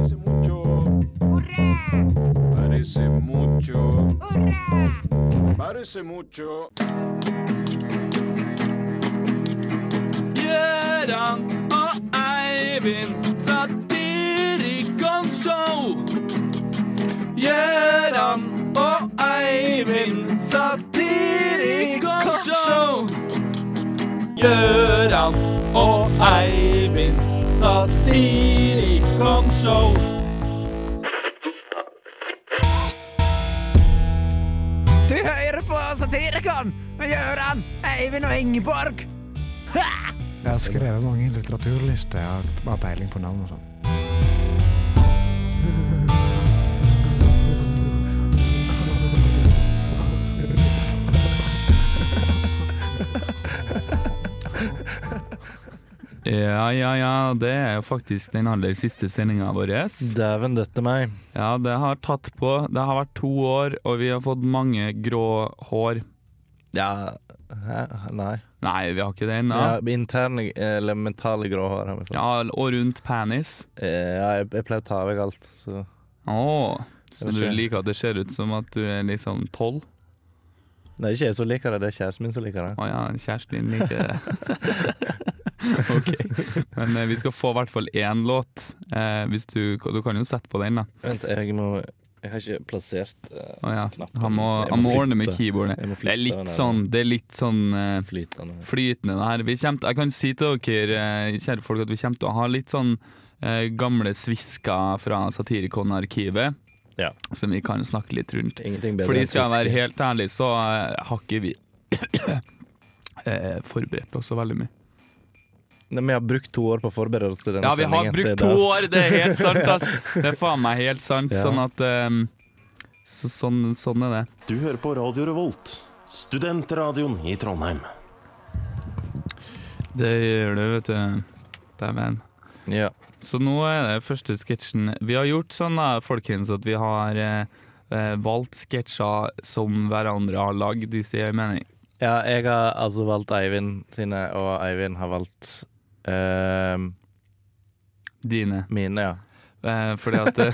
Parece mucho. Parece mucho. Parece mucho. Gøran og Eivind Satirikon-show. Gøran og Eivind Satirikon-show. Gøran og Eivind Satirikon-show. Du hører på Satirikon med Gøran, Eivind og Ingeborg. Jeg har skrevet mange litteraturlister. Jeg har peiling på navn og sånn. Ja, ja, ja. Det er jo faktisk den aller siste sendinga vår. Dæven døtte meg. Ja, det har tatt på. Det har vært to år, og vi har fått mange grå hår. Ja Nei. Nei, vi har ikke det ennå. Ja, interne eller mentale grå hår har vi fått. Ja, og rundt penis. Eh, Ja, jeg, jeg pleier å ta vekk alt, så Å, så du liker at det ser ut som at du er liksom tolv? Det er ikke jeg som liker det, det er kjæresten min som liker det. Å ja, kjæresten din liker det. ok. Men eh, vi skal få i hvert fall én låt. Eh, hvis du, du kan jo sette på den, da. Vent, jeg må Jeg har ikke plassert eh, Å ja. knappen. Han må, han må ordne med keyboardet. Det er litt sånn, det er litt sånn eh, Flytende. flytende her. Vi kommer, jeg kan si til dere, eh, kjære folk, at vi kommer til å ha litt sånn eh, gamle svisker fra Satirikon-arkivet. Ja. Som vi kan snakke litt rundt. Fordi skal jeg være helt ærlig, så eh, har ikke vi eh, forberedt oss så veldig mye. Vi har brukt to år på å forberede oss til denne Ja, vi har brukt to år, det er helt sant, ass! Det er faen meg helt sant. Ja. Sånn at um, så, sånn, sånn er det. Du hører på Radio Revolt, studentradioen i Trondheim. Det gjør du, vet du. Dæven. Ja. Så nå er det første sketsjen Vi har gjort sånn da, folkens, at vi har eh, eh, valgt sketsjer som hverandre har lagd, hvis det gir mening. ja, jeg har altså valgt Eivind sine, og Eivind har valgt Dine. mine, ja. Eh, fordi at det,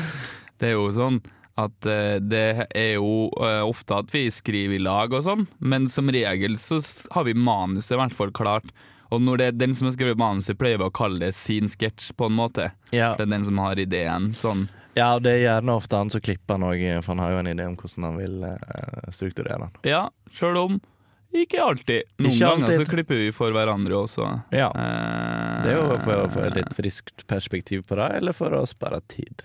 det er jo sånn at eh, det er jo eh, ofte at vi skriver i lag og sånn, men som regel så har vi manuset i hvert fall klart. Og når det er den som har skrevet manuset, pleier vi å kalle det sin sketsj, på en måte. ja. Det er den som har ideen. Sånn. Ja, og det er gjerne ofte han som klipper han òg, for han har jo en idé om hvordan han vil uh, strukturere den. Ja, sjøl om ikke alltid. Noen Ikke ganger alltid. så klipper vi for hverandre også. Ja. Eh, Det er jo for å få et litt friskt perspektiv på det, eller for å spare tid.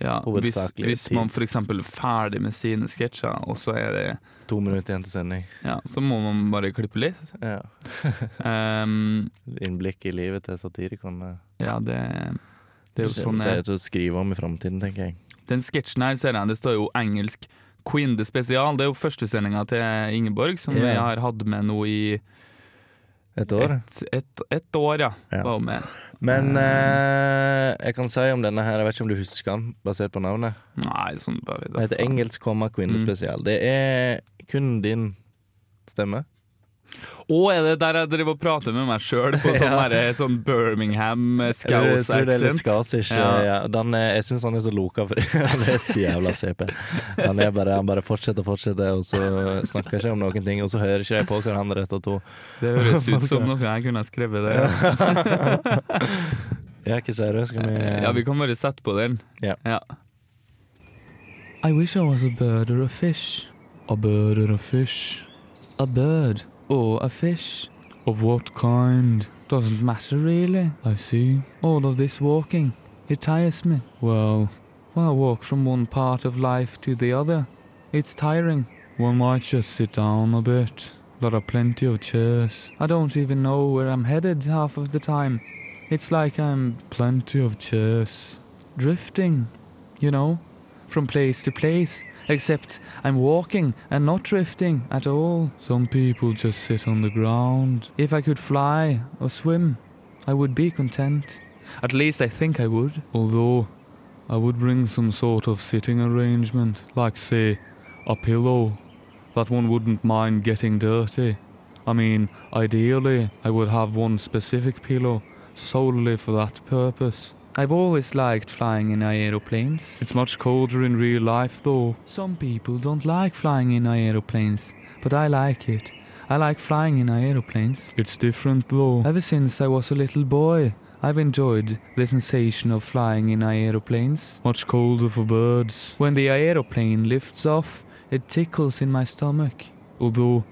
ja, Hvis, hvis man f.eks. er ferdig med sine sketsjer, og så er det To minutter igjen til sending. Ja, så må man bare klippe litt. Ja. um, Innblikk i livet til satirikon. eh. ja, det, det er jo sånn det er til å skrive om i framtiden, tenker jeg. Den sketsjen her ser jeg, det står jo engelsk Queen the Spesial. Det er jo førstesendinga til Ingeborg, som vi Ja. har hatt med nå i Et år. ett et, et år, ja. Ja. Med. Men eh, jeg kan si om denne her, jeg vet ikke om du husker den, basert på navnet. Nei, sånn bare Den heter Engelsk komma kvinne Mm. spesial. Det er kun din stemme. Å, er det der jeg driver og prater med meg sjøl på sånn, Ja. der, sånn Birmingham eh, litt Scouse-accent? skasish. Ja. Ja. Den er, jeg syns han er så loka, for han er så jævla CP. Han, er bare, han bare fortsetter og fortsetter, og så snakker ikke om noen ting, og så hører ikke jeg på hverandre etter to. Det høres ut som noe jeg kunne skrevet det. Ja. Hva sier du? Skal vi ja, vi kan bare sette på den. Ja. I wish I was a bird or a fish. A bird or a fish. A bird or a fish. Of what kind? Doesn't matter really. I see. All of this walking. It tires me. Well, why walk from one part of life to the other? It's tiring. One might just sit down a bit. There are plenty of chairs. I don't even know where I'm headed half of the time. It's like I'm plenty of chairs. Drifting, you know, from place to place. Except I'm walking and not drifting at all. Some people just sit on the ground. If I could fly or swim, I would be content. At least I think I would. Although I would bring some sort of sitting arrangement, like, say, a pillow, that one wouldn't mind getting dirty. I mean, ideally, I would have one specific pillow solely for that purpose. I've always liked flying in aeroplanes. It's much colder in real life though. Some people don't like flying in aeroplanes, but I like it. I like flying in aeroplanes. It's different though. Ever since I was a little boy, I've enjoyed the sensation of flying in aeroplanes. Much colder for birds. When the aeroplane lifts off, it tickles in my stomach. Although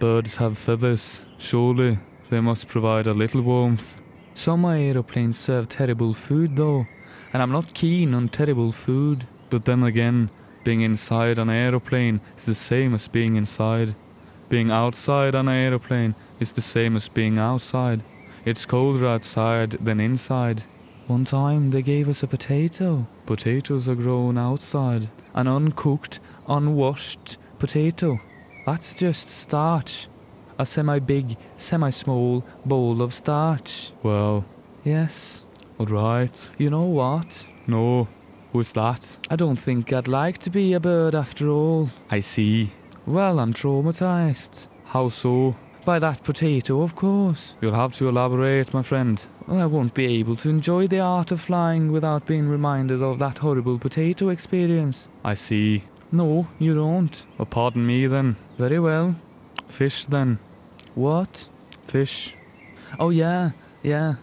birds have feathers, surely they must provide a little warmth. Some aeroplanes serve terrible food though, and I'm not keen on terrible food. But then again, being inside an aeroplane is the same as being inside. Being outside an aeroplane is the same as being outside. It's colder outside than inside. One time they gave us a potato. Potatoes are grown outside. An uncooked, unwashed potato. That's just starch. A semi big, semi small bowl of starch. Well, yes. Alright. You know what? No. Who's that? I don't think I'd like to be a bird after all. I see. Well, I'm traumatized. How so? By that potato, of course. You'll have to elaborate, my friend. Well, I won't be able to enjoy the art of flying without being reminded of that horrible potato experience. I see. No, you don't. Oh, pardon me then. Very well. Fish then. What? Fish. Oh, yeah, yeah.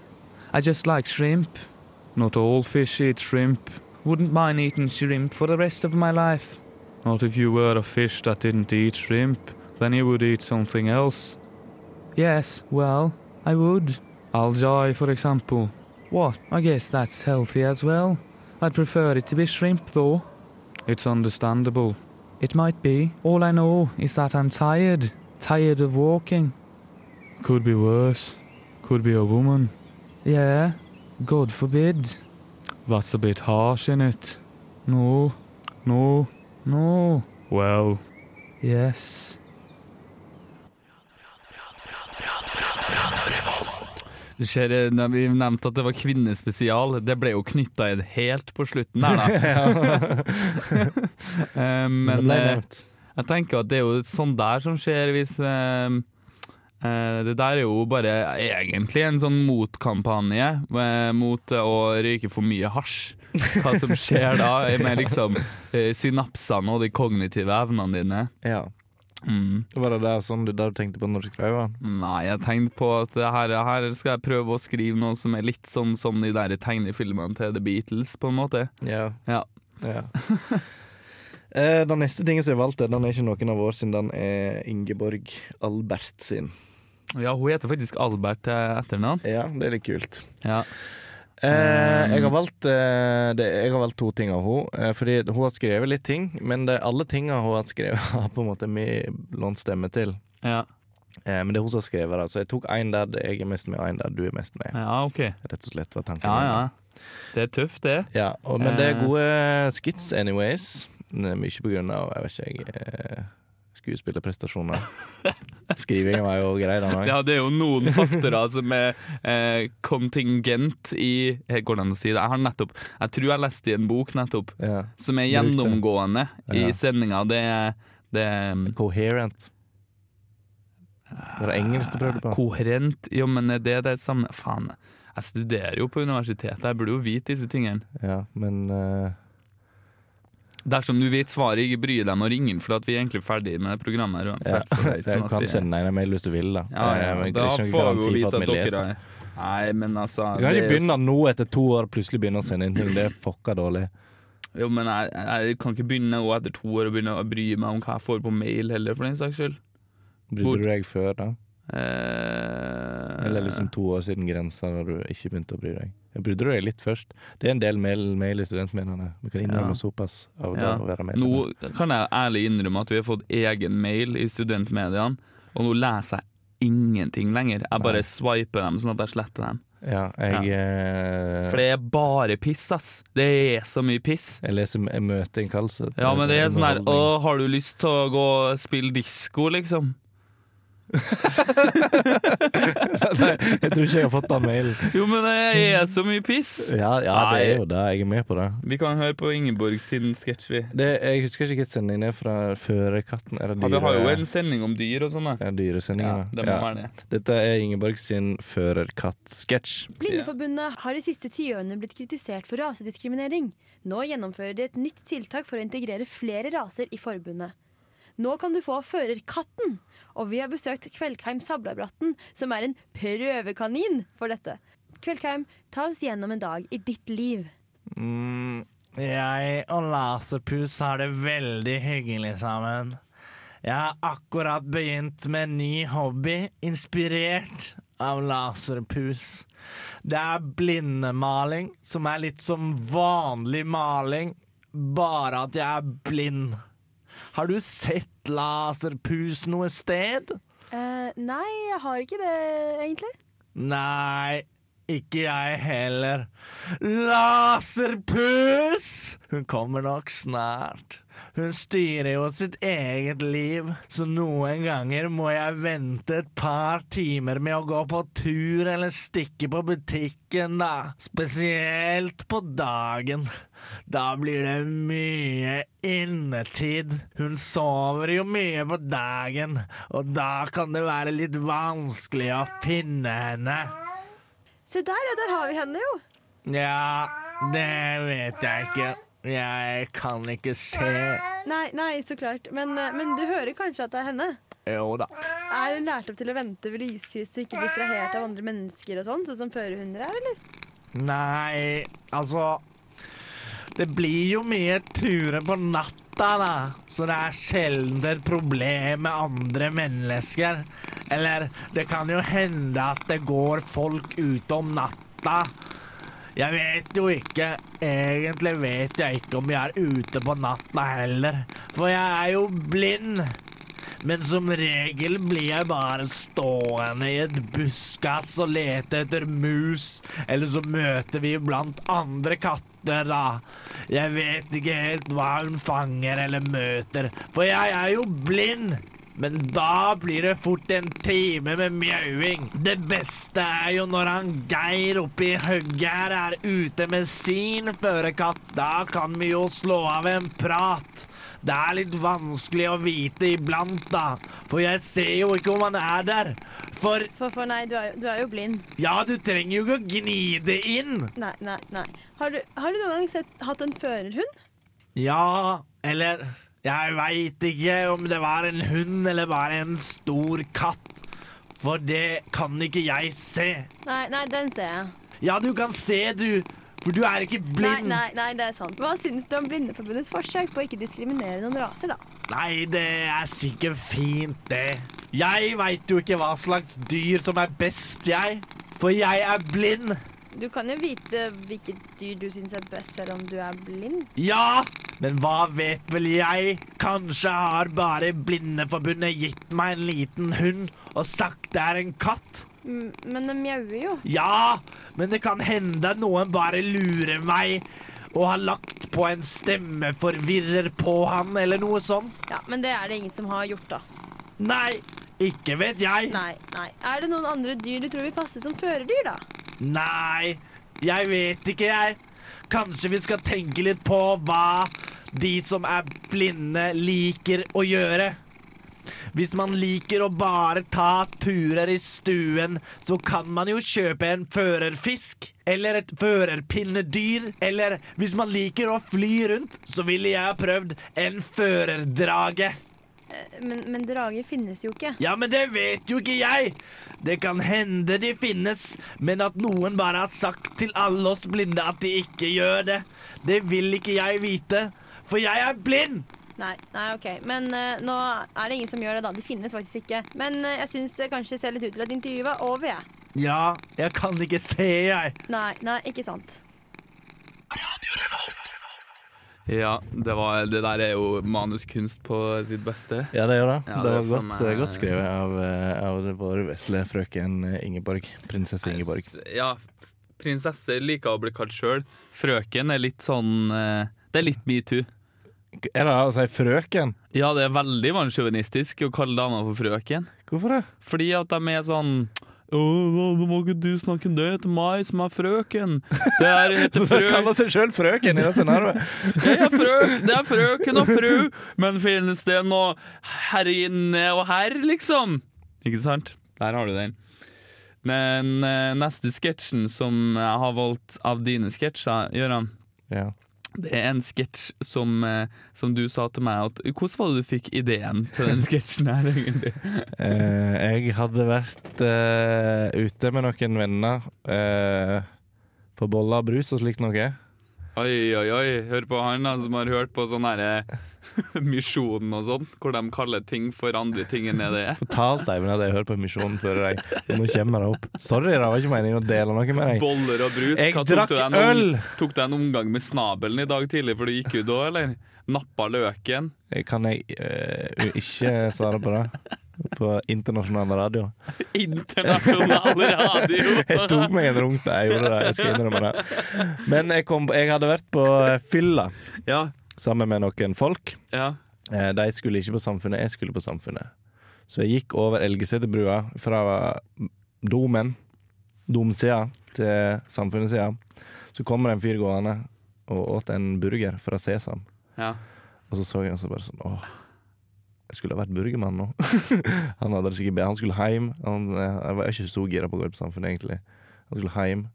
I just like shrimp. Not all fish eat shrimp. Wouldn't mind eating shrimp for the rest of my life. Not if you were a fish that didn't eat shrimp. Then you would eat something else. Yes, well, I would. Algae, for example. What? I guess that's healthy as well. I'd prefer it to be shrimp, though. It's understandable. It might be. All I know is that I'm tired. Tired of walking. Could be worse. Could be a woman. Yeah, God forbid. That's a bit harsh, in it? No, no, no. Well, yes. Du ser, eh, Vi nevnte at det var kvinnespesial. Det ble jo knytta inn helt på slutten der, da. Eh, Men eh, jeg tenker at det er jo sånn der som skjer hvis Det der er jo bare egentlig en sånn motkampanje eh, mot å røyke for mye hasj. Hva som skjer da med liksom eh, synapsene og de kognitive evnene dine. Ja. Mm. Var det der sånn du, der du tenkte på når du skrev den? Nei, jeg tenkte på at her, her skal jeg prøve å skrive noe som er litt sånn som de der tegnefilmene til The Beatles, på en måte. Ja. Ja. ja. Eh, den neste tingen som jeg valgte, den er ikke noen av våre sin. Den er Ingeborg Albert sin. Ja, hun heter faktisk Albert til etternavn. Ja, det er litt kult. Ja. Eh, Um, jeg, har valgt, eh, det, jeg har valgt to ting av henne. Eh, fordi hun har skrevet litt ting, men det, alle tingene hun har skrevet, har på en måte vi lånt stemme til. Ja. Eh, men det er hun som har skrevet det, så jeg tok én der jeg er mest med, og én der du er mest med. ja, OK. Rett og slett var tanken. Ja, ja. Det er tøft, det. Ja, og, men det er Eh. gode skits anyways. Mye på grunn av, jeg vet ikke jeg, eh, skuespillerprestasjoner. Skrivinga var jo grei, den gangen. Ja, det er jo noen faktorer som er eh, kontingent i eh, Går det an å si det? Jeg har nettopp Jeg tror jeg leste i en bok nettopp Ja. som er gjennomgående i Ja. sendinga. Det er det er Coherent. Var det engelsk du prøvde på? Koherent. Jo, men er det det samme Faen, jeg studerer jo på universitetet, jeg burde jo vite disse tingene. Ja, men eh, Dersom du vet svaret, ikke bry deg med å ringe inn, for at vi er egentlig ferdig med programmet uansett. ja. Jeg sånn at kan vi- sende deg en mail hvis du vil, da. Ja, ja, Eh, men da får vi jo vite at vi dere er Nei, men altså Du kan ikke begynne nå etter to år plutselig begynne å sende inn ting. Det er fucka dårlig. Jo, men jeg, jeg kan ikke begynne nå etter to år å begynne å bry meg om hva jeg får på mail heller, for den saks skyld. Brydde du deg før, da? Eh, Eller liksom to år siden grensa da du ikke begynte å bry deg? Jeg brydde deg litt først? Det er en del mail, mail i studentmediene. Vi kan innrømme Ja. såpass av ja. å være medlem. Nå kan jeg ærlig innrømme at vi har fått egen mail i studentmediene, og nå leser jeg ingenting lenger. Jeg bare Nei. swiper dem sånn at jeg sletter dem. Ja, jeg eh, For det er bare piss, ass. Det er så mye piss. Jeg leser møteinnkallelse. Ja, men det er sånn her Å, har du lyst til å gå og spille disko, liksom? Nei, jeg tror ikke jeg har fått den mailen. Jo, men jeg er så mye piss! Ja, ja, det er jo det. Jeg er med på det. Vi kan høre på Ingeborg sin sketsj, vi. det jeg husker ikke hvilken sending det er fra Førerkatten. Er det Ja, vi har jo en sending om dyr og sånn, da. ja, Ja, det må være det. Dette er Ingeborg sin Førerkatt-sketsj. Blindeforbundet har de siste tiårene blitt kritisert for rasediskriminering. Nå gjennomfører de et nytt tiltak for å integrere flere raser i forbundet. Nå kan du få førerkatten, og vi har besøkt Kveldheim Sablabratten, som er en prøvekanin for dette. Kveldheim, ta oss gjennom en dag i ditt liv. Mm, jeg og Laserpus har det veldig hyggelig sammen. Jeg har akkurat begynt med en ny hobby, inspirert av Laserpus. Det er blindemaling, som er litt som vanlig maling, bare at jeg er blind. Har du sett Laserpus noe sted? Uh, nei, jeg har ikke det, egentlig. Nei, ikke jeg heller. Laserpus! Hun kommer nok snart. Hun styrer jo sitt eget liv, så noen ganger må jeg vente et par timer med å gå på tur eller stikke på butikken, da. Spesielt på dagen. Da blir det mye innetid. Hun sover jo mye på dagen, og da kan det være litt vanskelig å finne henne. Se der, ja, der har vi henne jo. Ja, det vet jeg ikke. Jeg kan ikke se. Nei, nei, så klart. Men, eh, men du hører kanskje at det er henne? Jo da. Er hun lært opp til å vente ved lyskryss og ikke distrahert av andre mennesker og sånn, sånn som førerhunder er, eller? Nei, altså Det blir jo mye turer på natta, da. Så det er sjelden et problem med andre mennesker. Eller det kan jo hende at det går folk ute om natta. Jeg vet jo ikke. Egentlig vet jeg ikke om jeg er ute på natta heller. For jeg er jo blind. Men som regel blir jeg bare stående i et buskas og lete etter mus. Eller så møter vi blant andre katter, da. Jeg vet ikke helt hva hun fanger eller møter, for jeg er jo blind. Men da blir det fort en time med mjauing. Det beste er jo når han Geir oppi hugget her er ute med sin førerkatt. Da kan vi jo slå av en prat. Det er litt vanskelig å vite iblant, da. For jeg ser jo ikke om han er der. For For, for nei, du er, jo- du er jo blind. ja, du trenger jo ikke å gni det inn. Nei, nei, nei. Har du, har du noen gang sett, hatt en førerhund? Ja, eller Jeg veit ikke om det var en hund eller bare en stor katt. For det kan ikke jeg se. Nei, nei, den ser jeg. Ja, du kan se, du. For du er ikke Nei, blind. nei, nei, det er sant. Hva syns du om Blindeforbundets forsøk på å ikke diskriminere noen raser, da? Nei, det er sikkert fint, det. Jeg veit jo ikke hva slags dyr som er best, jeg. For jeg er blind. Du kan jo vite hvilket dyr du syns er best, selv om du er blind. Ja, men hva vet vel jeg? Kanskje har bare Blindeforbundet gitt meg en liten hund og sagt det er en katt? M Men den mjauer jo. Ja, men det kan hende noen bare lurer meg og har lagt på en stemmeforvirrer på han, eller noe sånt. Ja, Men det er det ingen som har gjort, da. Nei, ikke vet jeg. Nei, nei. Er det noen andre dyr du tror vil passe som førerdyr, da? Nei, jeg vet ikke, jeg. Kanskje vi skal tenke litt på hva de som er blinde, liker å gjøre. Hvis man liker å bare ta turer i stuen, så kan man jo kjøpe en førerfisk. Eller et førerpinnedyr. Eller hvis man liker å fly rundt, så ville jeg ha prøvd en førerdrage. Men, men drager finnes jo ikke. Ja, men det vet jo ikke jeg. Det kan hende de finnes, men at noen bare har sagt til alle oss blinde at de ikke gjør det, det vil ikke jeg vite. For jeg er blind. Nei, nei, ok. Men uh, nå er det ingen som gjør det, da. De finnes faktisk ikke. Men uh, jeg syns det kanskje ser litt ut til at intervjuet var over, jeg. Ja, jeg kan ikke se, jeg. Nei, nei, ikke sant. Ja, det, var, det der er jo manuskunst på sitt beste. Ja, det gjør det. Ja, det det var godt, meg- godt skrevet av, eh, av vår vesle frøken Ingeborg. Prinsesse Ingeborg. Ja, prinsesse liker å bli kalt sjøl. Frøken er litt sånn eh, Det er litt metoo. Er det å si frøken? Ja, det er veldig mannssjåvinistisk å kalle damer for frøken. Hvorfor det? Fordi at de er sånn Nå må ikke du snakke det til meg som er frøken. Det er heter frø... kaller seg sjøl frøken i det scenarioet. Er frøk, det er frøken og fru, men finnes det noe herrinne og herr, liksom? Ikke sant? Der har du den. Men eh, neste sketsjen som jeg har valgt av dine sketsjer, Gøran, Ja. Det er en sketsj som, eh, som du sa til meg at Hvordan var det du fikk ideen til den sketsjen her, egentlig? Eh, jeg hadde vært eh, ute med noen venner eh, på boller og brus og slikt noe. Oi, oi, oi. Hør på han da, som har hørt på sånn herre Misjonen og sånn, hvor de kaller ting for andre ting enn det er. Fortalt deg men at jeg hørte på Misjonen før deg. Nå kommer det opp. Sorry, det var ikke meningen å dele noe med deg. Boller og brus. Jeg Hva, drakk tok, du deg en, øl! om- tok du en omgang med snabelen i dag tidlig for du gikk ut da, eller? Nappa løken? Kan jeg øh, ikke svare på det? På internasjonal radio. Internasjonal radio! Jeg tok meg en runk da jeg gjorde det. Jeg skal innrømme det. Men jeg, kom, jeg hadde vært på eh, fylla Ja, sammen med noen folk. ja. Eh, De skulle ikke på Samfunnet, jeg skulle på Samfunnet. Så jeg gikk over Elgeseterbrua fra Domen, Domsida, til Samfunnetsida. Så kommer det en fyr gående og åt en burger fra Sesam. ja. Og så så jeg og så bare sånn Åh, jeg skulle ha vært burgermann nå. han hadde det sikkert bedre. Han skulle hjem. Han, eh, jeg var ikke så gira på å gå på Samfunnet, egentlig. Han skulle hjem.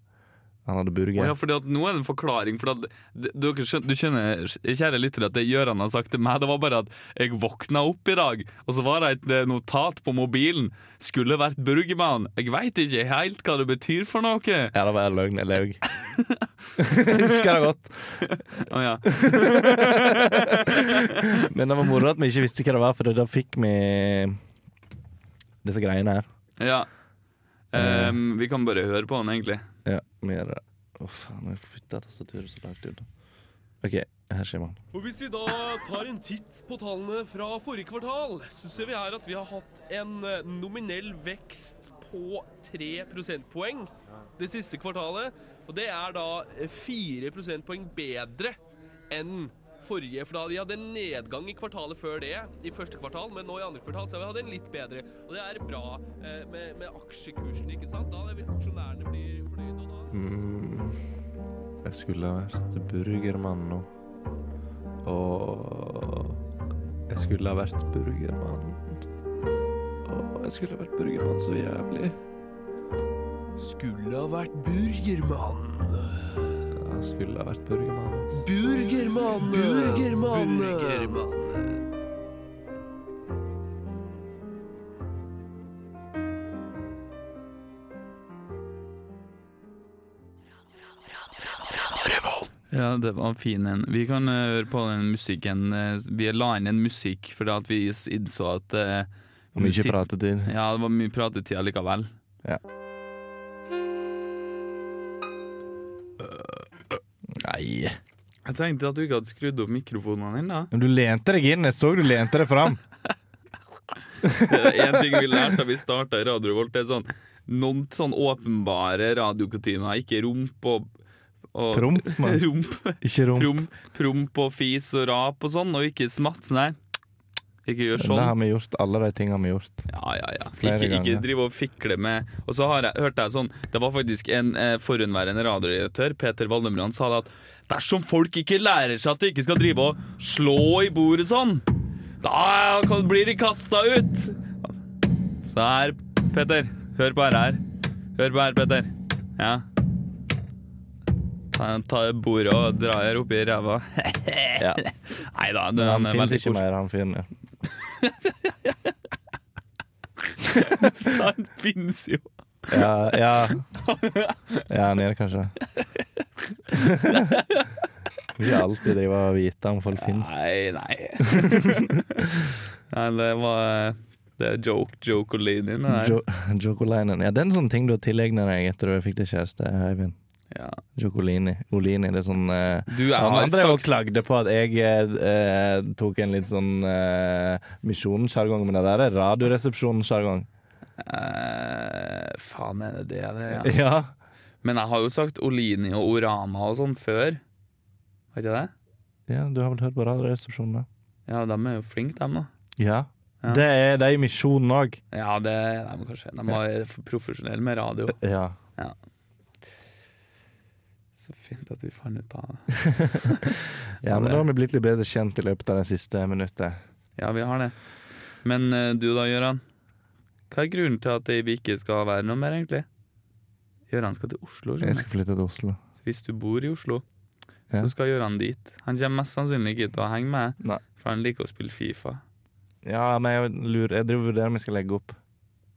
Han hadde burger. Oh, ja, fordi at nå er det en forklaring. For at, du, skjønner, du skjønner, kjære lyttere, at det Gøran har sagt til meg, det var bare at jeg våkna opp i dag, og så var det et eh, notat på mobilen. Skulle vært burgermann. Jeg veit ikke helt hva det betyr for noe. Ja, det var løgn. Jeg laug. Jeg husker det godt. Å ja. Men det var moro at vi ikke visste hva det var, for da fikk vi disse greiene her. ja. Um, vi kan bare høre på den, egentlig. Ja, vi gjør det. Å, faen, jeg flytta tastaturet så langt ut. OK, her kommer han. Og Hvis vi da tar en titt på tallene fra forrige kvartal, så ser vi her at vi har hatt en eh, nominell vekst på 3 prosentpoeng det siste kvartalet. Og det er da fire 4 prosentpoeng bedre enn forrige. For da vi hadde en nedgang i kvartalet før det, i første kvartal, men nå i andre kvartal så har vi hatt en litt bedre. Og det er bra eh, med, med aksjekursen, ikke sant? Da blir aksjonærene blir fornøyde, Mm, jeg skulle vært burgermann nå. Og jeg skulle ha vært burgermann. Og jeg skulle ha vært burgermann så jævlig. Skulle ha vært burgermann. Jeg skulle ha vært burgermann. ass. Burgermann! Burgermann! Burgermann. Ja, det var fin en. Vi kan uh, høre på den musikken. Uh, Vi la inn en musikk fordi at vi innså at uh, Og mye pratetid. Ja, det var mye pratetid likevel. Nei. Jeg tenkte at du ikke hadde skrudd opp mikrofonene dine. Men du lente deg inn. Jeg så du lente deg fram. En ting vi lærte da vi starta i Radio Volt. det er sånn noen sånn åpenbare radiokutymer. Ikke rump og, og Promp, mann. rump, Ikke rump. promp, promp og fis og rap og sånn, og ikke smatt Nei. Ikke gjør sånn. Det har vi gjort. Alle de tingene har vi gjort. Ja, ja, ja. Flere Ikke, ikke drive og fikle med Og så har jeg, hørte jeg sånn Det var faktisk en eh, forhenværende radiodirektør, Peter Valdemran, sa det at dersom folk ikke lærer seg at de ikke skal drive og slå i bordet sånn, da blir de kasta ut. Så her, Petter. Hør på her her. Hør på her, Petter. Ja. Ta, ta bordet og dra her oppi ræva. Ja. Nei da, Han, han finnes ikke mer, han fyren der. Så Han finnes jo. Ja, ja. ja, han gjør det kanskje. Vi har alltid drive og vite om folk fins. Nei, nei. nei det var Det er joke, der. Jo, Jokolainen. Ja, det er en sånn ting du har tilegna deg etter du fikk deg kjæreste, Eivind. Ja. Jokolini. Olini. Det er sånn uh, Du, er Han andre sagt klagde på at jeg eh, eh, tok en litt sånn uh, misjonssjargong, men det der er radioresepsjonssjargong. Eh, Faen, er det det det? Ja. Ja. Men jeg har jo sagt Olini og Orama og sånn før. Har ikke jeg det? Ja, du har vel hørt på Radioresepsjonen, da? Ja, de er jo flinke, dem, da. Ja. Ja. Det er de i Misjonen òg. Ja, det er de kanskje. De er profesjonelle med radio. Ja. Så fint at vi fant ut av det. ja, men da har vi blitt litt bedre kjent i løpet av det siste minuttet. Ja, vi har det. Men eh, du da, Gøran? Hva er grunnen til at vi ikke skal være noe mer, egentlig? Gøran skal til Oslo. Jeg skal flytte til Oslo. Så Hvis du bor i Oslo, Ja. så skal Gøran dit. Han kommer mest sannsynlig ikke til å henge med, Nei. for han liker å spille Fifa. Ja, men jeg lurer Jeg driver og vurderer om jeg skal legge opp.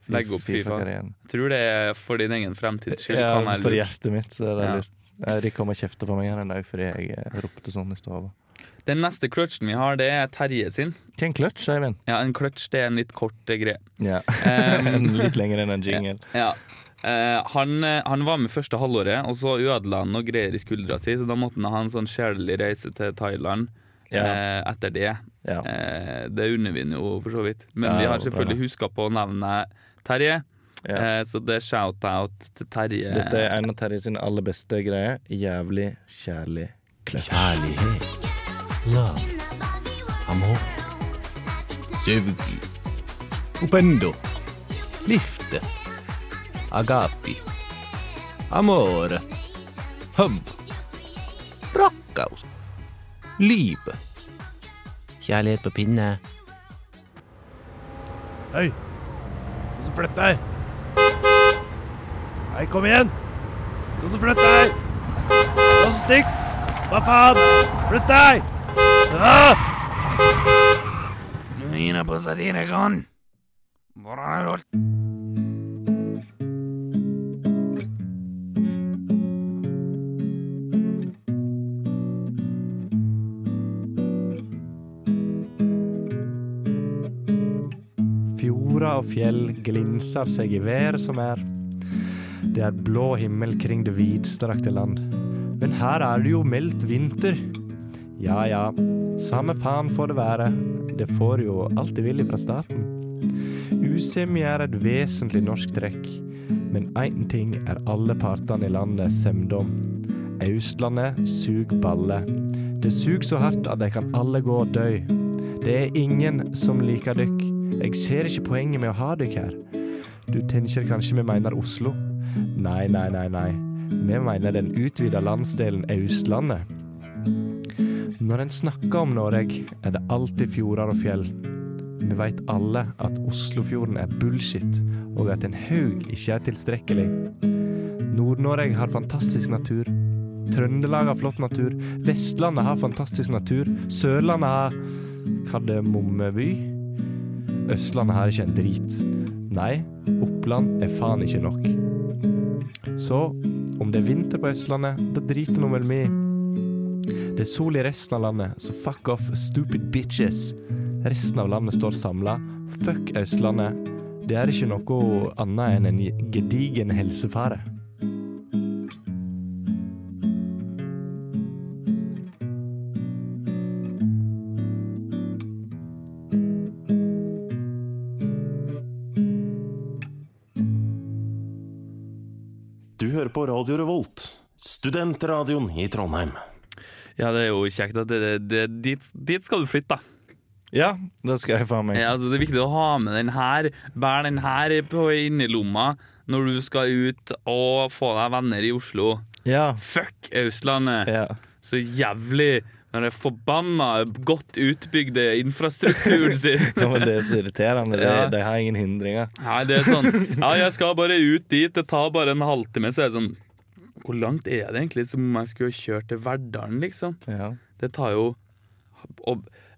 Legge opp FIFA. FIFA-karrieren. Jeg tror det er for din egen fremtids skyld. Ja, for hjertet mitt så er det Ja. lurt. Eirik kom og kjefta på meg her en dag fordi jeg ropte sånn i stua. Den neste clutchen vi har, det er Terje sin. Hva er en clutch, Eivind? Ja, En clutch det er en litt kort eh, greie. Ja. Um, Litt lenger enn en jingle. Ja. Uh, han, eh, han var med første halvåret, og så ødela han noe greier i skuldra si, så da måtte han ha en sånn sjelelig reise til Thailand Ja. uh, etter det. Ja. Uh, det unner vi jo, for så vidt. Men Ja, vi har selvfølgelig huska på å nevne Terje, Yeah. eh, så det er shout-out til Terje. Dette er en av Terje sine aller beste greier. Jævlig kjærlig clutch. Kjærlighet. Love. Amor. Sevgi. Upendo. Lifte. Agapi. Amore. Hum. Rakkaus. liv. Kjærlighet på pinne. Hei! Du som flytter deg! Hei, kom igjen! Du som flytter deg! Og stikk! Hva faen? Flytt deg! Nå gir jeg på Satirikon. Hvordan er det? Fjorder og fjell glinser seg i vær som er. Det er blå himmel kring det vidstrakte land. Men her er det jo meldt vinter. Ja ja, samme faen får det være. Det får jo alt de vil fra staten. Usemje er et vesentlig norsk trekk. Men én ting er alle partene i landet semde om. Austlandet sug balle. Det sug så hardt at de kan alle gå og dø. Det er ingen som liker dykk. Jeg ser ikke poenget med å ha dykk her. Du tenker kanskje vi mener Oslo? Nei, nei, nei, nei. Vi mener den utvida landsdelen Østlandet. Når en snakker om Norge, er det alltid fjorder og fjell. Vi veit alle at Oslofjorden er bullshit, og at en haug ikke er tilstrekkelig. Nord-Norge har fantastisk natur. Trøndelag har flott natur. Vestlandet har fantastisk natur. Sørlandet har Kardemommeby. Østlandet har ikke en drit. Nei, Oppland er faen ikke nok. Så om det er vinter på Østlandet, da driter nå vel vi. Det er sol i resten av landet, så fuck off stupid bitches. Resten av landet står samla. Fuck Østlandet. Det er ikke noe annet enn en gedigen helsefare. Du hører på Radio Revolt, studentradioen i Trondheim. Ja, det er jo kjekt at det, det, dit, dit skal du flytte, da. Ja, det skal jeg faen meg. Ja, altså, det er viktig å ha med den her. Bær den her på innerlomma når du skal ut og få deg venner i Oslo. Ja. Fuck Østlandet! ja. Så jævlig Når det er forbanna godt utbygde infrastrukturen sin. Ja, men det er så irriterende. De, Ja. de har ingen hindringer. Nei, det er sånn Ja, jeg skal bare ut dit. Det tar bare en halvtime. Så er det sånn Hvor langt er det egentlig som om jeg skulle kjørt til Verdalen, liksom? Ja. Det tar jo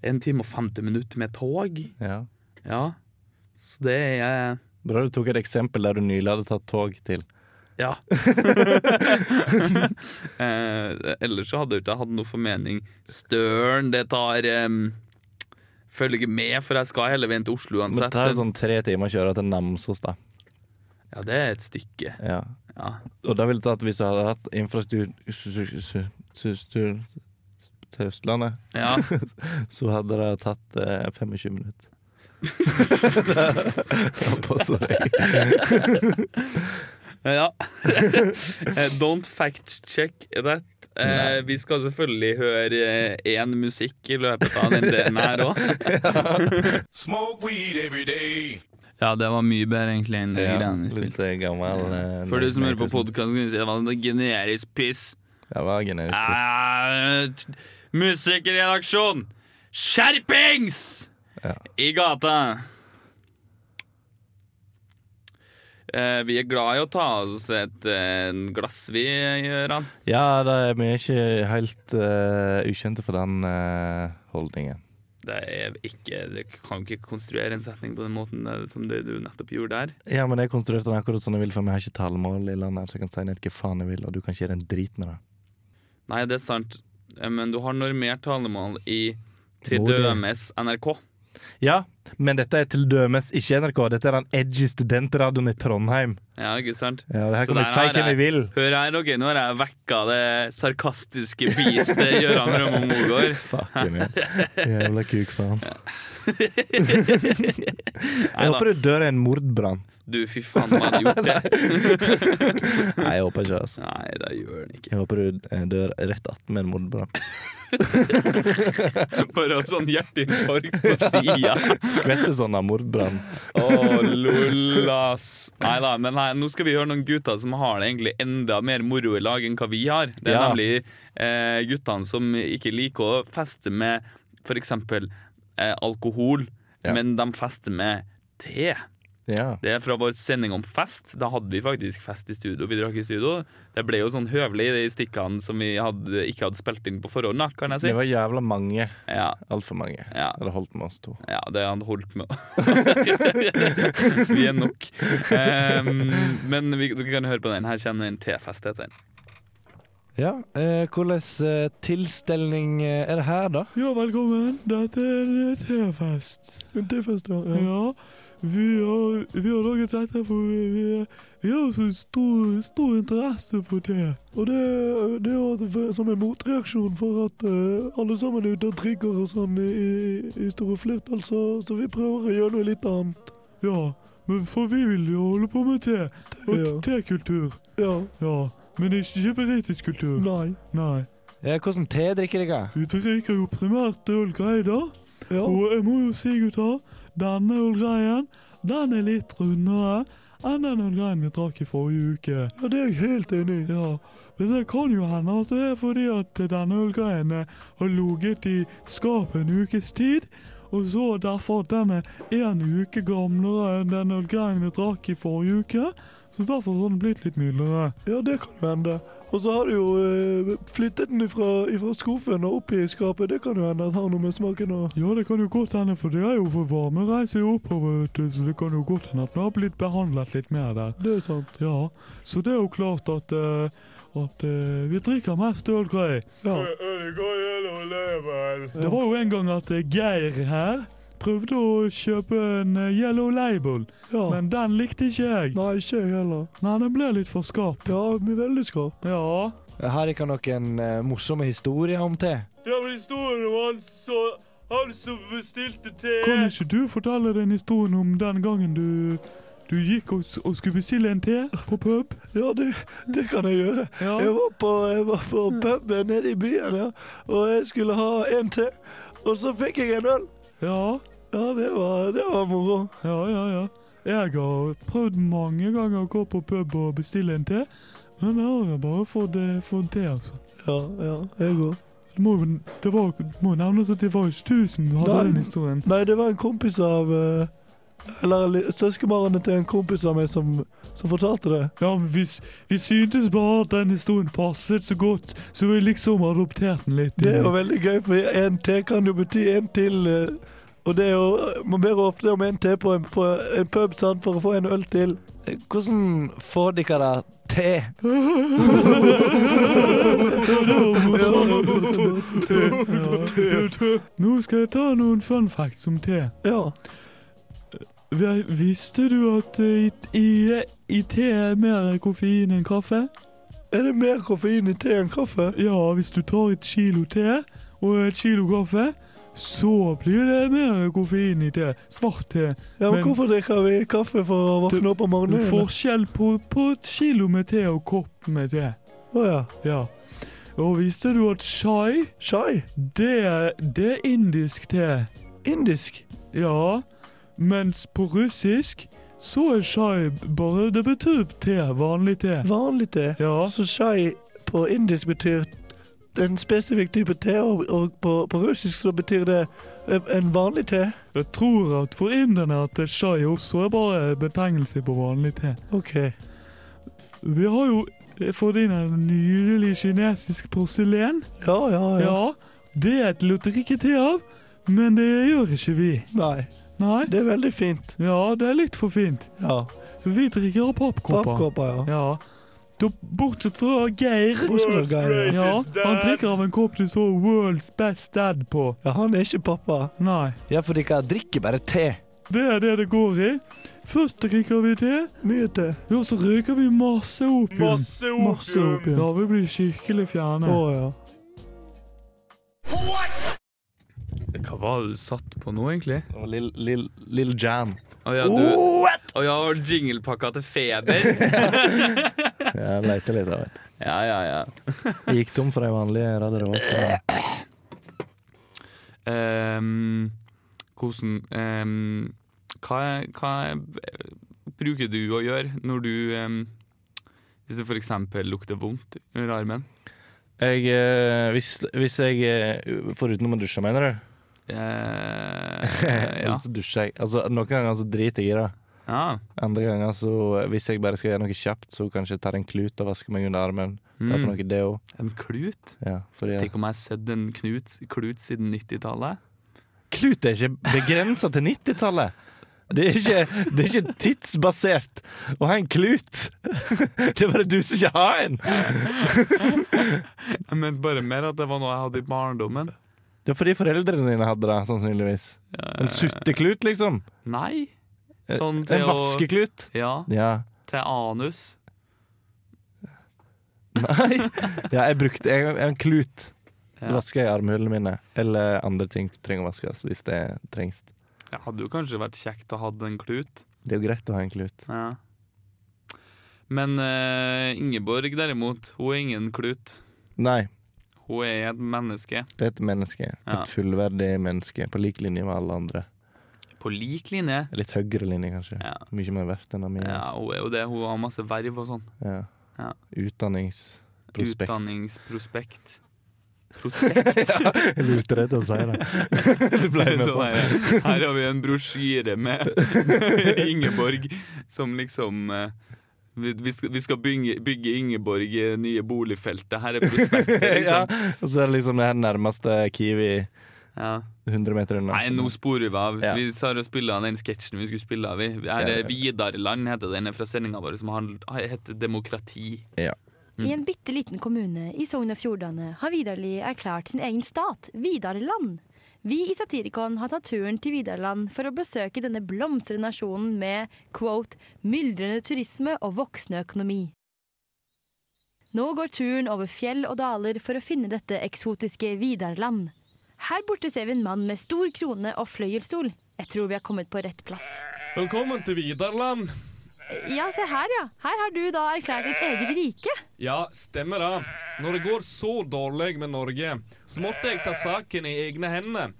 en time og 50 minutter med tog. ja. Ja. Så det er Bra du tok et eksempel der du nylig hadde tatt tog til. Ja. eh, ellers så hadde jeg ikke hatt noe formening. Støren, det tar um, Følger med, for jeg skal hele veien til Oslo uansett. Men det tar sånn tre timer å kjøre til Namsos, da. Ja, det er et stykke. Ja. Ja. Og da ville det tatt hvis jeg hadde hatt infrastruktur til Østlandet, ja. så hadde det tatt eh, 25 minutter. Ja, på seg. Ja. Eh, Don't fact check that. Eh, vi skal selvfølgelig høre én musikk i løpet av den delen her òg. Ja, det var mye bedre egentlig enn de Ja, greiene vi litt spilte. eh, gammel eh, For du som hører på Nathan. podkast, kan du si det var noe generisk piss. Det var generisk piss. T- Musikkredaksjon! Skjerpings! Ja. I gata. Eh, vi er glad i å ta oss et eh, glass, vi, Gøran. Ja, det vi er ikke helt eh, ukjente for den eh, holdningen. Det ikke Du kan ikke konstruere en setning på den måten eh, som det du nettopp gjorde der. Ja, men jeg konstruerte den akkurat sånn jeg vil, for vi har ikke talemål i landet, så jeg kan si ned hva faen jeg vil, og du kan ikke gjøre en drit med det. Nei, det er sant, Eh, men du har normert talemål i til dømes NRK. Ja, men dette er til dømes ikke NRK. Dette er den edgy studentradioen i Trondheim. Ja, ikke sant? Ja, det Her kan vi si hvem vi vil. Hør her, dere, nå har jeg vekka det sarkastiske beastet Gøran Rømme Mogård. Fucking hell. Jævla kukfaen. Jeg håper du dør i en mordbrann. Du, fy faen, hva hadde gjort det? Nei, jeg håper ikke altså. Nei, det gjør den ikke. Jeg håper du eh, dør rett attmed en mordbrann. Bare ha sånn hjerteinfarkt på sida. Skvetter sånn av mordbrann. Å, lollas. Nei da, men nei, nå skal vi høre noen gutter som har det egentlig enda mer moro i lag enn hva vi har. Det er Ja. nemlig eh, guttene som ikke liker å feste med f.eks. Eh, alkohol, Ja. men de fester med te. Ja. Det er fra vår sending om fest. Da hadde vi faktisk fest i studio. Vi drakk i studio. Det ble jo sånn høvelig i de stikkene som vi hadde, ikke hadde spilt inn på forhånd, da, kan jeg si. Det var jævla mange. Ja, Altfor mange. ja, Det hadde holdt med oss to. ja, det hadde holdt med Vi er nok. Um, men vi, dere kan høre på den. Her kommer en T-fest, heter den. Ja, eh, hvordan eh, tilstelning eh, er det her, da? Ja, velkommen. Dette er en T-fest. En T-fest, ja. Ja, vi har, vi har laget dette for vi, vi, vi har så stor, stor interesse for te. Og det, det er jo som en motreaksjon for at uh, alle sammen er ute og drikker og sånn i, i, i store flertall, så, så vi prøver å gjøre noe litt annet. Ja, men for vi vil jo holde på med te. Og Ja. tekultur. Ja. Ja, men ikke britisk kultur. Nei. Nei. Ja, hvordan te drikker dere? Vi drikker jo primært ølgreier, da. Ja. Og jeg må jo si, gutter, denne ølgreien, den er litt rundere enn den ølgreien vi drakk i forrige uke. ja, det er jeg helt enig i. Ja, men det kan jo hende at det er fordi at denne ølgreien eh, har ligget i skapet en ukes tid, og så derfor at den er en uke gamlere enn den ølgreien vi drakk i forrige uke, så derfor har den blitt litt mildere. Ja, det kan jo hende. Og så har du jo eh, flyttet den ifra, ifra skuffen og opp i skapet. Det kan jo hende at har noe med smaken å Ja, det kan jo godt hende, for det er jo for varme reiser oppover, vet du, så det kan jo godt hende at den har blitt behandlet litt mer der. Det er sant. Ja, så det er jo klart at, eh, at uh, vi drikker mest ølgrei. Ja. Det var jo en gang at eh, Geir her prøvde å kjøpe en eh, Yellow Label, ja. men den likte ikke jeg. Nei, ikke jeg heller. Nei, den ble litt for skarp. Ja, vi veldig skarp. Ja. Har dere noen uh, morsomme historier om te? Det var historien om han, han som bestilte te. Kan ikke du fortelle den historien om den gangen du, du gikk og, og skulle bestille en te på pub? Ja, det, det kan jeg gjøre. Ja. Jeg var på, jeg var på puben nede i byen, ja. og jeg skulle ha en te. Og så fikk jeg en øl. Ja, Ja, det var, det var moro. ja, ja. ja. Jeg har prøvd mange ganger å gå på pub og bestille en te, men jeg har bare fått, eh, fått te, altså. Ja, ja, jeg òg. Det må, det var, må nevnes at det var ikke du som hadde Nei. den historien. Nei, det var en kompis av eh, Eller søskenbarnet til en kompis av meg som, som fortalte det. Ja, men vi, vi syntes bare at den historien passet så godt, så vi liksom adopterte den litt. Det er jo veldig gøy, for en te kan jo bety en til. eh, og det jo Man ber ofte om en te på en, på en pub sant, for å få en øl til. Hvordan får dere da te? Nå skal jeg ta noen fun facts om te. Ja. Visste du at eh, i, i, i te er mer koffein enn kaffe? Er det mer koffein i te enn kaffe? Ja, hvis du tar et kilo te og et kilo kaffe, så blir det mer koffein i te. Svart te. Ja, men Men- hvorfor drikker vi kaffe for å våkne opp om Det morgenen? forskjell på, på et kilo med te og kopp med te. Å ja. Ja. Og visste du at chai, Chai? det det er indisk te? Indisk? Ja, mens på russisk så er chai bare Det betyr te. Vanlig te. Vanlig te? Ja. Så chai på indisk betyr en spesifikk type te, og, og på, på russisk så betyr det en vanlig te? Jeg tror at for inderne at chai også er bare betegnelse på vanlig te. OK. Vi har jo fått inn en nydelig kinesisk porselen. Ja, ja, ja. Ja, det er et å drikke te av, men det gjør ikke vi. Nei, Nei. det er veldig fint. Ja, det er litt for fint. Ja. Så vi drikker av pappkopper. Pappkopper, ja. Ja. Da, bortsett fra Geir. Bortsett fra Geir, Ja, han drikker av en kopp det står 'World's Best Dad' på. Ja, Han er ikke pappa. Nei. Ja, for dere drikker bare te. Det er det det går i. Først drikker vi te, Mye te. ja, så røyker vi masse opium. Masse opium. Ja, vi blir skikkelig fjerne. Å ja. Hva var det du satt på nå, egentlig? Det var Lill Lill Lill Jan. Å ja, du Å ja, jinglepakka til Feber? Jeg leita litt, jeg vet. ja, ja, ja. Jeg gikk tom for de vanlige Radio Revolt. Ehm, hvordan um, hva, hva er- bruker du å gjøre når du um, Hvis det f.eks. lukter vondt under armen? Jeg, eh, hvis, hvis jeg eh, Foruten å dusje, mener du? Eh, ja. så dusjer jeg. Altså, noen ganger så driter jeg i det. ja. Andre ganger så hvis jeg bare skal gjøre noe kjapt, så kanskje jeg tar en klut og vasker meg under armen. Tar på Mm. noe deo. En klut? Ja, fordi Tenk om jeg har sett en knut, klut siden 90-tallet. Klut er ikke begrensa til 90-tallet. Det er, ikke, det er ikke tidsbasert å ha en klut. Det er bare du som ikke har en. Jeg mente bare mer at det var noe jeg hadde i barndommen. Det er fordi foreldrene dine hadde det, sannsynligvis. En sutteklut, liksom. Nei. Sånn En vaskeklut. å. Ja, Ja. til anus. Nei. Ja, jeg brukte jeg, en klut. Ja. Vasker jeg armhulene mine. Eller andre ting som trenger å vaskes, hvis det trengs. Det hadde jo kanskje vært kjekt å ha en klut. Det er jo greit å ha en klut. Ja. Men uh, Ingeborg derimot, hun er ingen klut. Nei, Hun er et menneske. et menneske. Ja. Et fullverdig menneske. På lik linje med alle andre. På lik linje. Litt høyere linje, kanskje. Ja. Mye mer verdt enn Amina. ja, hun er jo det. Hun har masse verv og sånn. Ja. Ja. Utdanningsprospekt. Utdanningsprospekt. Prospekt. Jeg lurte deg til å si det. du ble med på her, her har vi en brosjyre med Ingeborg som liksom eh, vi, vi skal, vi skal bygge, bygge Ingeborg i nye boligfeltet. Her er prospektet. ja. Liksom. Og så er det liksom det her nærmeste Kiwi Ja. 100 meter unna. Nei, nå sporer vi av. Ja. Vi sa å spille av den sketsjen vi skulle spille av. Vi. Her Ja, ja. er Vidarland, heter den fra sendinga vår, som heter Demokrati. I en bitte liten kommune i Sogn og Fjordane har Vidarli erklært sin egen stat, Vidarland. Vi i Satirikon har tatt turen til Vidarland for å besøke denne blomstrende nasjonen med quote, 'myldrende turisme og voksende økonomi'. Nå går turen over fjell og daler for å finne dette eksotiske Vidarland. Her borte ser vi en mann med stor krone og fløyelsstol. Jeg tror vi har kommet på rett plass. Velkommen til Vidarland. Ja, se her, ja. Her har du da erklært ditt eget rike. Ja, stemmer det. Når det går så dårlig med Norge, så måtte jeg ta saken i egne hender.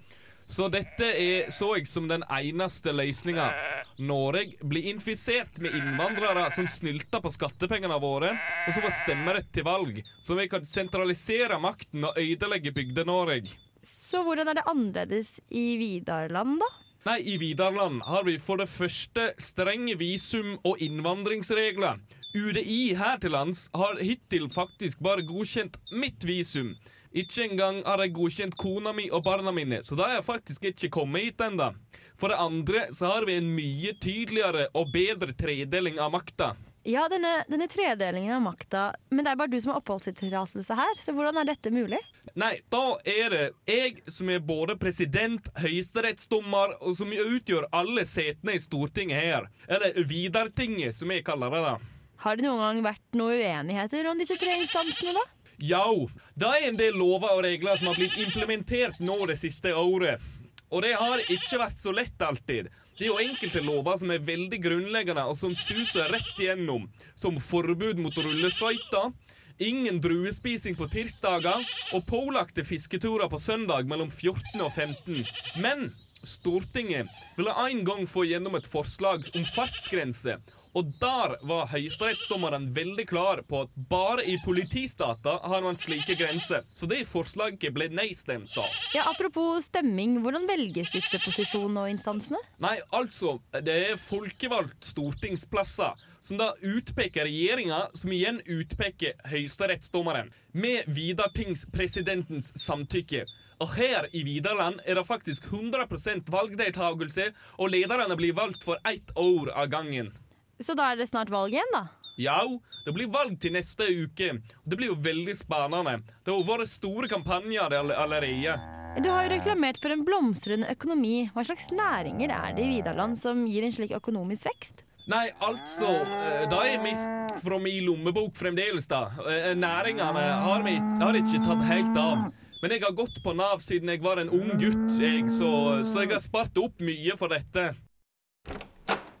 Så dette er, så jeg som den eneste løsninga. Norge blir infisert med innvandrere som snylter på skattepengene våre, og som får stemmerett til valg, så vi kan sentralisere makten og ødelegge Bygde-Norge. Så hvordan er det annerledes i Vidarland, da? Nei, I Vidarland har vi for det første strenge visum- og innvandringsregler. UDI her til lands har hittil faktisk bare godkjent mitt visum. Ikke engang har de godkjent kona mi og barna mine, så da har faktisk ikke kommet hit ennå. For det andre så har vi en mye tydeligere og bedre tredeling av makta. Ja, denne, denne tredelingen av makta, men det er bare du som har oppholdstillatelse her, så hvordan er dette mulig? Nei, da er det jeg som er både president, høyesterettsdommer, og som utgjør alle setene i Stortinget her. Eller Vidartinget, som jeg kaller det. da. Har det noen gang vært noen uenigheter om disse tre instansene, da? Ja, det er en del lover og regler som har blitt implementert nå det siste året. Og det har ikke vært så lett alltid. Det er jo enkelte lover som er veldig grunnleggende, og som suser rett igjennom. Som forbud mot rulleskøyter, ingen druespising på tirsdager og pålagte fisketurer på søndag mellom 14 og 15. Men Stortinget ville en gang få gjennom et forslag om fartsgrense. Og der var høyesterettsdommeren veldig klar på at bare i politistater har man slike grenser. Så det forslaget ble nedstemt av. Ja, Apropos stemming, hvordan velges disse posisjonene og instansene? Nei, altså, det er folkevalgt stortingsplasser som da utpeker regjeringa, som igjen utpeker høyesterettsdommeren. Med Vidartingspresidentens samtykke. Og her i Vidarland er det faktisk 100% valgdeltakelse, og lederne blir valgt for ett år av gangen. Så da er det snart valg igjen, da? Ja, det blir valg til neste uke. Det blir jo veldig spennende. Det har vært store kampanjer allerede. Du har jo reklamert for en blomstrende økonomi. Hva slags næringer er det i Vidarland som gir en slik økonomisk vekst? Nei, altså da Det er mest fra min lommebok fremdeles, da. Eh, Næringene har, vi, har ikke tatt helt av. Men jeg har gått på Nav siden jeg var en ung gutt, jeg, så, så jeg har spart opp mye for dette.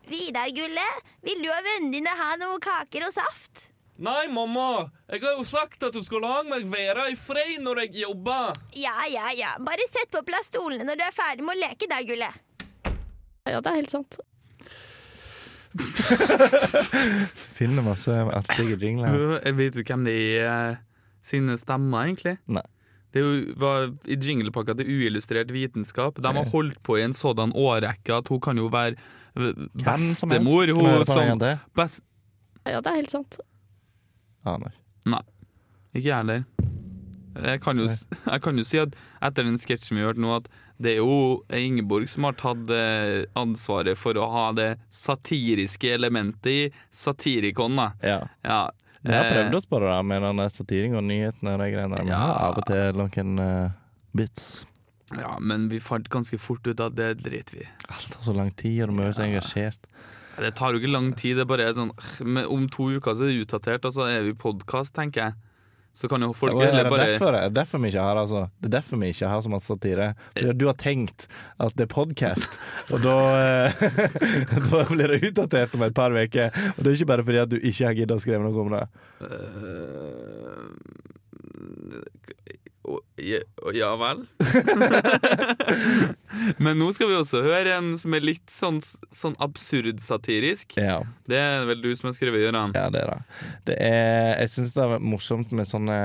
Vidar, Gulle, vil du og vennene dine ha noe kaker og saft? Nei, mamma. Jeg har jo sagt at du skal la meg være i fred når jeg jobber. Ja, ja, ja. Bare sett på plass stolene når du er ferdig med å leke, da, Gulle. Ja, det er helt sant. Finner masse artige jingler. Jeg vet jo hvem det er eh, sine stemmer, egentlig. Nei. Det var i jinglepakka til Uillustrert vitenskap. De har holdt på i en sådan årrekke at hun kan jo være bestemor. Hun som best... Ja, det er helt sant. Aner. Nei, ikke jeg heller. Jeg kan, jo, jeg kan jo si at etter den sketsjen vi har hørt nå, at det er jo Ingeborg som har tatt eh, ansvaret for å ha det satiriske elementet i Satirikon. Da. Ja. Ja. Vi har eh, prøvd oss på det da, med den satiring og nyhetene og de greiene der. Vi har av og til noen uh, bits. Ja, men vi fant ganske fort ut at det driter vi i. Alt tar så lang tid, og de er jo så engasjert. Det tar jo ikke lang tid. Det bare er sånn men Om to uker så er det utdatert, og så er vi podkast, tenker jeg. Så kan jo folk Ja, er det, bare derfor, er derfor vi ikke har altså, Det er derfor vi ikke har så masse satire. Fordi du har tenkt at det er podkast, og da, eh, da blir det utdatert om et par uker. Og det er ikke bare fordi at du ikke har giddet å skrive noe om det. Ja, ja vel? Men nå skal vi også høre en som er litt sånn, sånn absurd satirisk. Ja. Det er vel du som har skrevet, Gøran? Ja, det er det. det er, jeg syns det er morsomt med sånne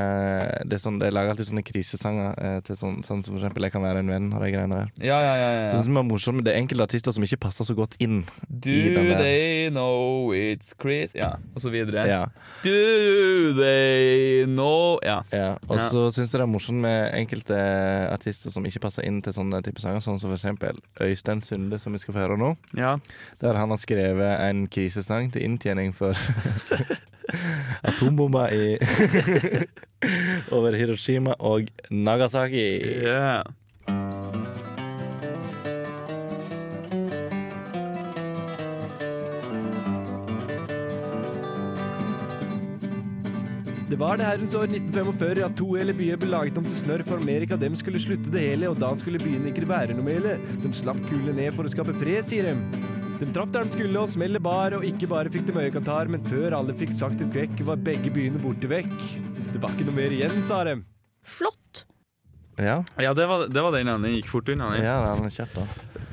det er sånn, Jeg lager alltid sånne krisesanger eh, til sånn, sånn som for eksempel 'Jeg kan være en venn' og de greiene der. Ja, ja, ja, ja. Så det er morsomt, det er enkelte artister som ikke passer så godt inn Do i they know it's Chris Ja, og så videre. Ja. Do they know Ja. Ja, og Ja. så syns jeg det er morsomt med enkelte artister som ikke passer inn til sånne type sanger, sånn som eksempel Øystein Sunde, som vi skal få høre nå. Ja. Der han har skrevet en krisesang til inntjening for atombomba i over Hiroshima og Nagasaki. Yeah. Det var det herrens år 1945 at to hele byer ble laget om til snørr for Amerika. Dem skulle slutte det hele, og da skulle byene ikke være noe hele. De slapp kulene ned for å skape fred, sier de. De traff der de skulle, og smellet bar, og ikke bare fikk de øyekantar, men før alle fikk sagt et kvekk, var begge byene borte vekk. Det var ikke noe mer igjen, sa de. Flott. Ja, Ja, det var, det var den ene. Den gikk fort unna. den. ja den er kjapp, da.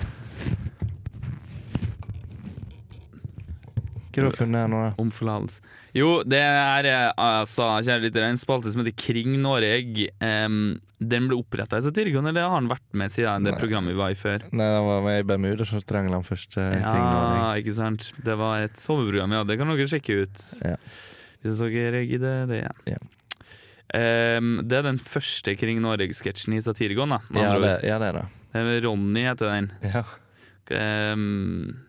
Har du funnet nå? Om forlatelse. Jo, det er eh, altså, kjære lyttere, en spalte som heter Kring Norge. Um, den ble oppretta i Satirikon, eller har den vært med siden det Nei. programmet vi var i før? Nei, den var med i Bermuda, så trangla han først kring Norge. Ja, ikke sant. Det var et soveprogram, ja. Det kan dere sjekke ut. Ja. Hvis dere gidder det. Ja. Um, det er den første Kring Norge-sketsjen i Satirikon, da. Ja, det, ja, det er det. Ronny heter den. Ja. Em,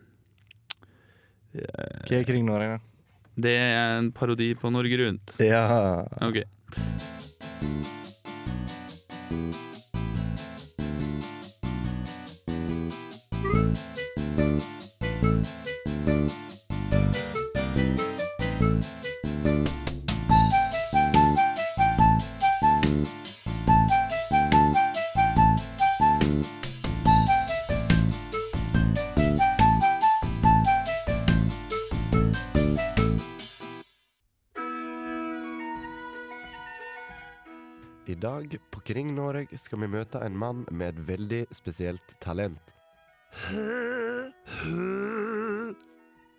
Hva er kring Norge, da? det er en parodi på Norge Rundt. Ja. Ok. dag Kring Norge skal vi møte en mann med et veldig spesielt talent.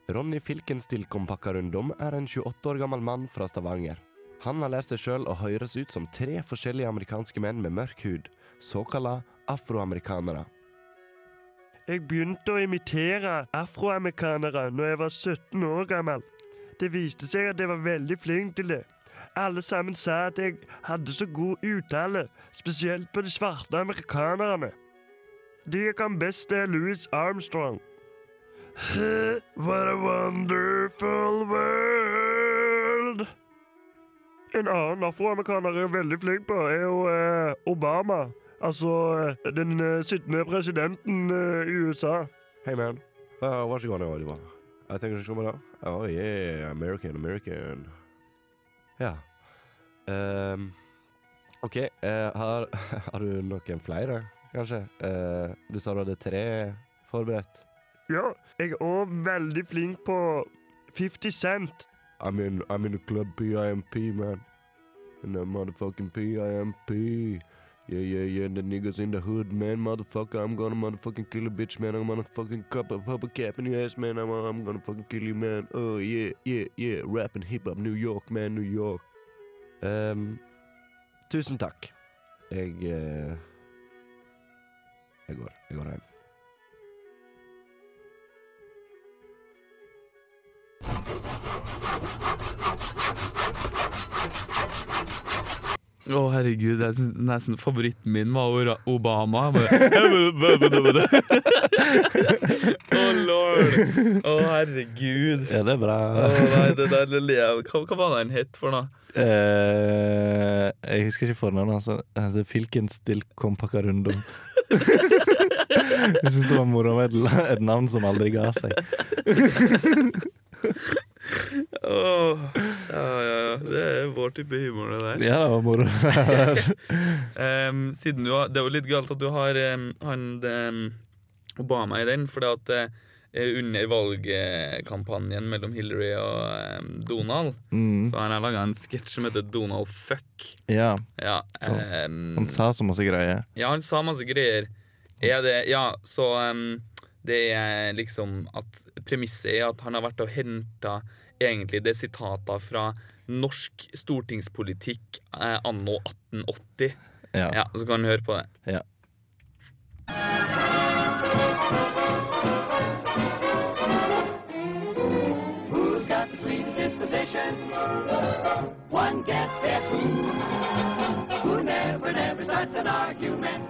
Ronny Filkenstilkompakkarundom er en 28 år gammel mann fra Stavanger. Han har lært seg sjøl å høres ut som tre forskjellige amerikanske menn med mørk hud, såkalla afroamerikanere. Jeg begynte å imitere afroamerikanere når jeg var 17 år gammel. Det viste seg at jeg var veldig flink til det. Alle sammen sa at jeg hadde så god uttale, spesielt på de svarte amerikanerne. De jeg kan best, er Louis Armstrong. What a wonderful world. En annen afroamerikaner jeg er veldig flink på, er jo eh, Obama. Altså eh, den eh, sittende presidenten eh, i USA. Hey man, uh, what's going on, Oliver? Jeg tenker ikke på det. Oh yeah, American, American. Ja. Ehm, OK, uh, har, har du noen flere, kanskje? Uh, du sa du hadde tre forberedt. Ja, jeg er òg veldig flink på 50 Cent. I'm in, I'm in the club PIMP, man. In the motherfucking PIMP. Yeah, yeah, yeah, the niggas in the hood, man, motherfucker. I'm gonna motherfucking kill a bitch, man. I'm gonna fucking cup a pop a cap in your ass, man. I'm, I'm gonna fucking kill you, man. Oh, yeah, yeah, yeah. Rapping hip-hop, New York, man, New York. Ehm, tusen takk. Jeg uh, Jeg går. Jeg går hjem. Å, herregud. Jeg synes nesten favoritten min var Obama. Å, lord. Å, herregud. Ja, det er bra. Oh, nei, det der lille Hva, hva var det han het for noe? Eh, jeg husker ikke fornavnet hans. Altså. Det er Filkenstilkompakkarundum. jeg syns det var moro med et, et navn som aldri ga seg. Oh, ja, ja, ja. Det er vår type humor, det der. Ja, det var moro. um, siden du har, det er jo litt galt at du har um, han em, Obama i den, fordi at eh, under valgkampanjen mellom Hillary og um, Donald, Mm. så har jeg laga en sketsj som heter Donald Fuck. Ja. Ja, um, han sa så masse greier. ja, han sa masse greier. Er det Ja, så um, det er liksom at Premisset er at han har vært og henta egentlig det sitater fra norsk stortingspolitikk eh, anno 1880. Ja. Så kan du høre på det. Ja. Disposition? One guess, guess who? Who never, never starts an argument?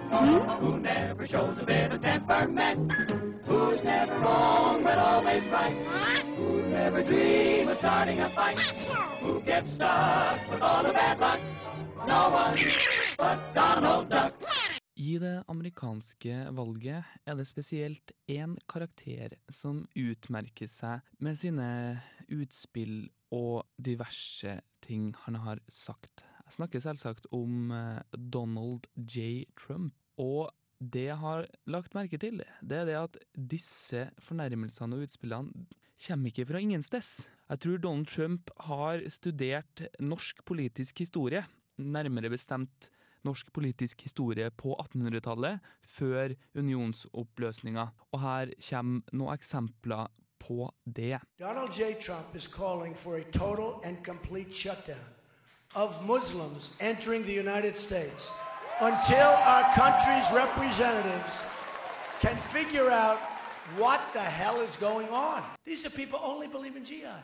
Who never shows a bit of temperament? Who's never wrong but always right? Who never dream of starting a fight? Who gets stuck with all the bad luck? No one but Donald Duck. I det amerikanske valget er det spesielt én karakter som utmerker seg med sine utspill og diverse ting han har sagt. Jeg snakker selvsagt om eh, Donald J. Trump. Og det jeg har lagt merke til, det er det at disse fornærmelsene og utspillene kommer ikke fra ingensteds. Jeg tror Donald Trump har studert norsk politisk historie, nærmere bestemt norsk politisk historie på 1800-tallet, før unionsoppløsninga. Og her kommer noen eksempler på det. Donald J. Trump is calling for a total and complete shutdown of Muslims entering the United States until our country's representatives can figure out what the hell is going on. These are people only believe in jihad.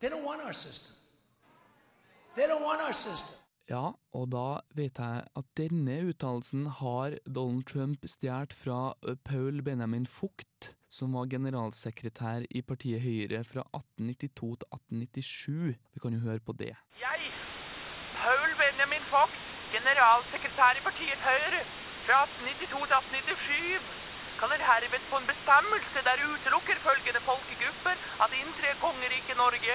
They don't want our system. They don't want our system. Ja, og da vet jeg at denne uttalelsen har Donald Trump stjålet fra Paul Benjamin Fucht, som var generalsekretær i partiet Høyre fra 1892 til 1897. Vi kan jo høre på det. Jeg, Paul Benjamin Fox, generalsekretær i partiet Høyre fra 1892 til 1897, kaller herved på en bestemmelse der utelukker følgende folkegrupper at inntre kongeriket Norge.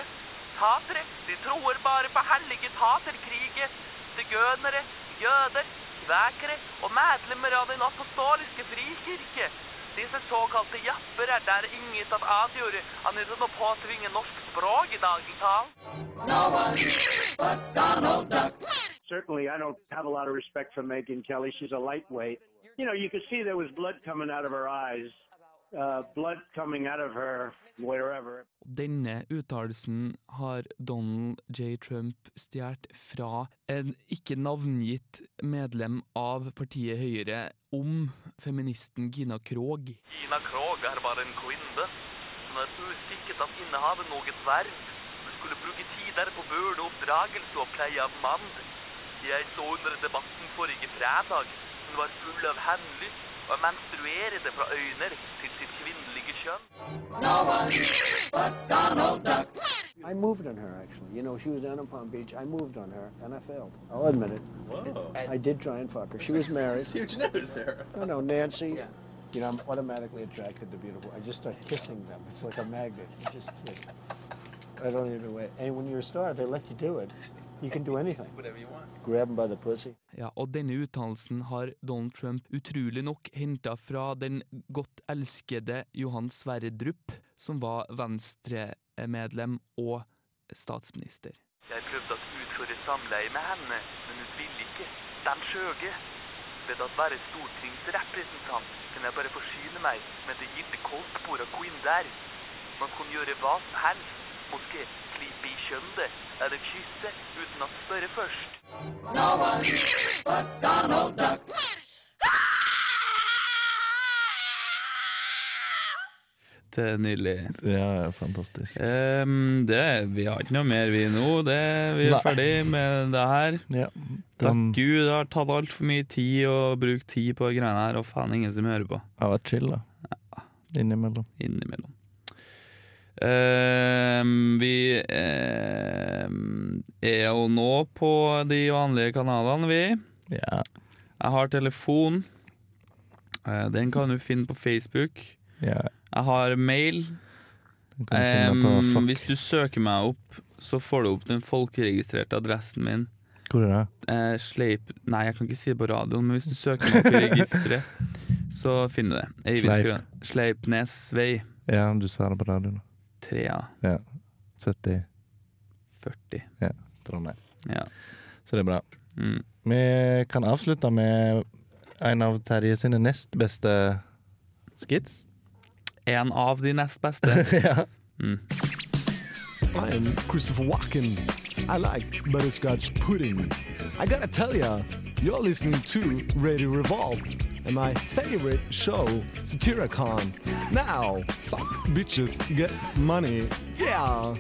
Tatere, de tror bare på hellige taterkriget, Sigøynere, jøder, svækere og medlemmer av den apostoliske frikirke. Disse såkalte japper er der inget at adgjøre annet enn å påtvinge norsk språk i Donald Duck. certainly I don't have a lot of respect for Megan Kelly. She's a lightweight. You know, you could see there was blood coming out of her eyes, uh, coming out of her wherever. Denne uttalelsen har Donald J. Trump stjålet fra en ikke navngitt medlem av partiet Høyre om feministen Gina Krog. Gina Krog er bare en kvinne. Hun er usikkert at innehaver noe verv. Hun skulle bruke tider på bøl og pleie av mann. Jeg så under debatten forrige fredag. Hun var full av hemmelighet og menstruerte fra øyne til sitt kvinnelige kjønn. No one but Donald Duck. I moved on her actually. You know, she was down in Palm Beach. I moved on her and I failed. I'll admit it. Whoa. I did try and fuck her. She was married. That's huge news, Sarah. No, no, Nancy. You know, I'm automatically attracted to beautiful. I just start kissing them. It's like a magnet. You just kiss. I don't even wait. And when you're a star, they let you do it. You can do anything. Whatever you want. Grab them by the pussy. Ja, og denne uttalelsen har Donald Trump utrolig nok henta fra den godt elskede Johan Sverdrup, som var Venstre-medlem og statsminister. Jeg prøvde å utføre samleie med henne, men hun ville ikke. Den skjøge. Ved å være stortingsrepresentant kan jeg bare forsyne meg med det gitte koldtbordet og der. Man kan gjøre hva som helst. Måske klippe i Er det kysse uten å spørre først. No one but Donald Duck. Det er nydelig. Ja, fantastisk. Um, det, vi har ikke noe mer vi nå. Det, vi er Nei. ferdig med det her. Takk den- Gud, det har tatt altfor mye tid å bruke tid på greiene her, og faen ingen som hører på. Det har vært chill, da. Innimellom. Innimellom. Ehm, vi ehm, er jo nå på de vanlige kanalene, vi. Ja. Jeg har telefon. Eh, den kan du finne på Facebook. Ja. Jeg har mail. fuck. hvis du søker meg opp, så får du opp den folkeregistrerte adressen min. Hvor er det? Uh, sleip Nei, jeg kan ikke si det på radioen, men hvis du søker meg opp i registeret, så finner du det. Sleipnesvei Sleip. Sleipnes vei. Ja, du sa det på radioen. Trea. Ja. 70. 40. Ja. Trondheim. Ja. Så det er bra. Mm. Vi kan avslutte med en av Terje sine nest beste skits. En av de nest beste. ja. Mm. I am Christopher Walken. I like butterscotch pudding. I gotta tell ya, you're listening to Radio Revolve and my favorite show, Satiricon. Now, fuck bitches, get money. Yeah!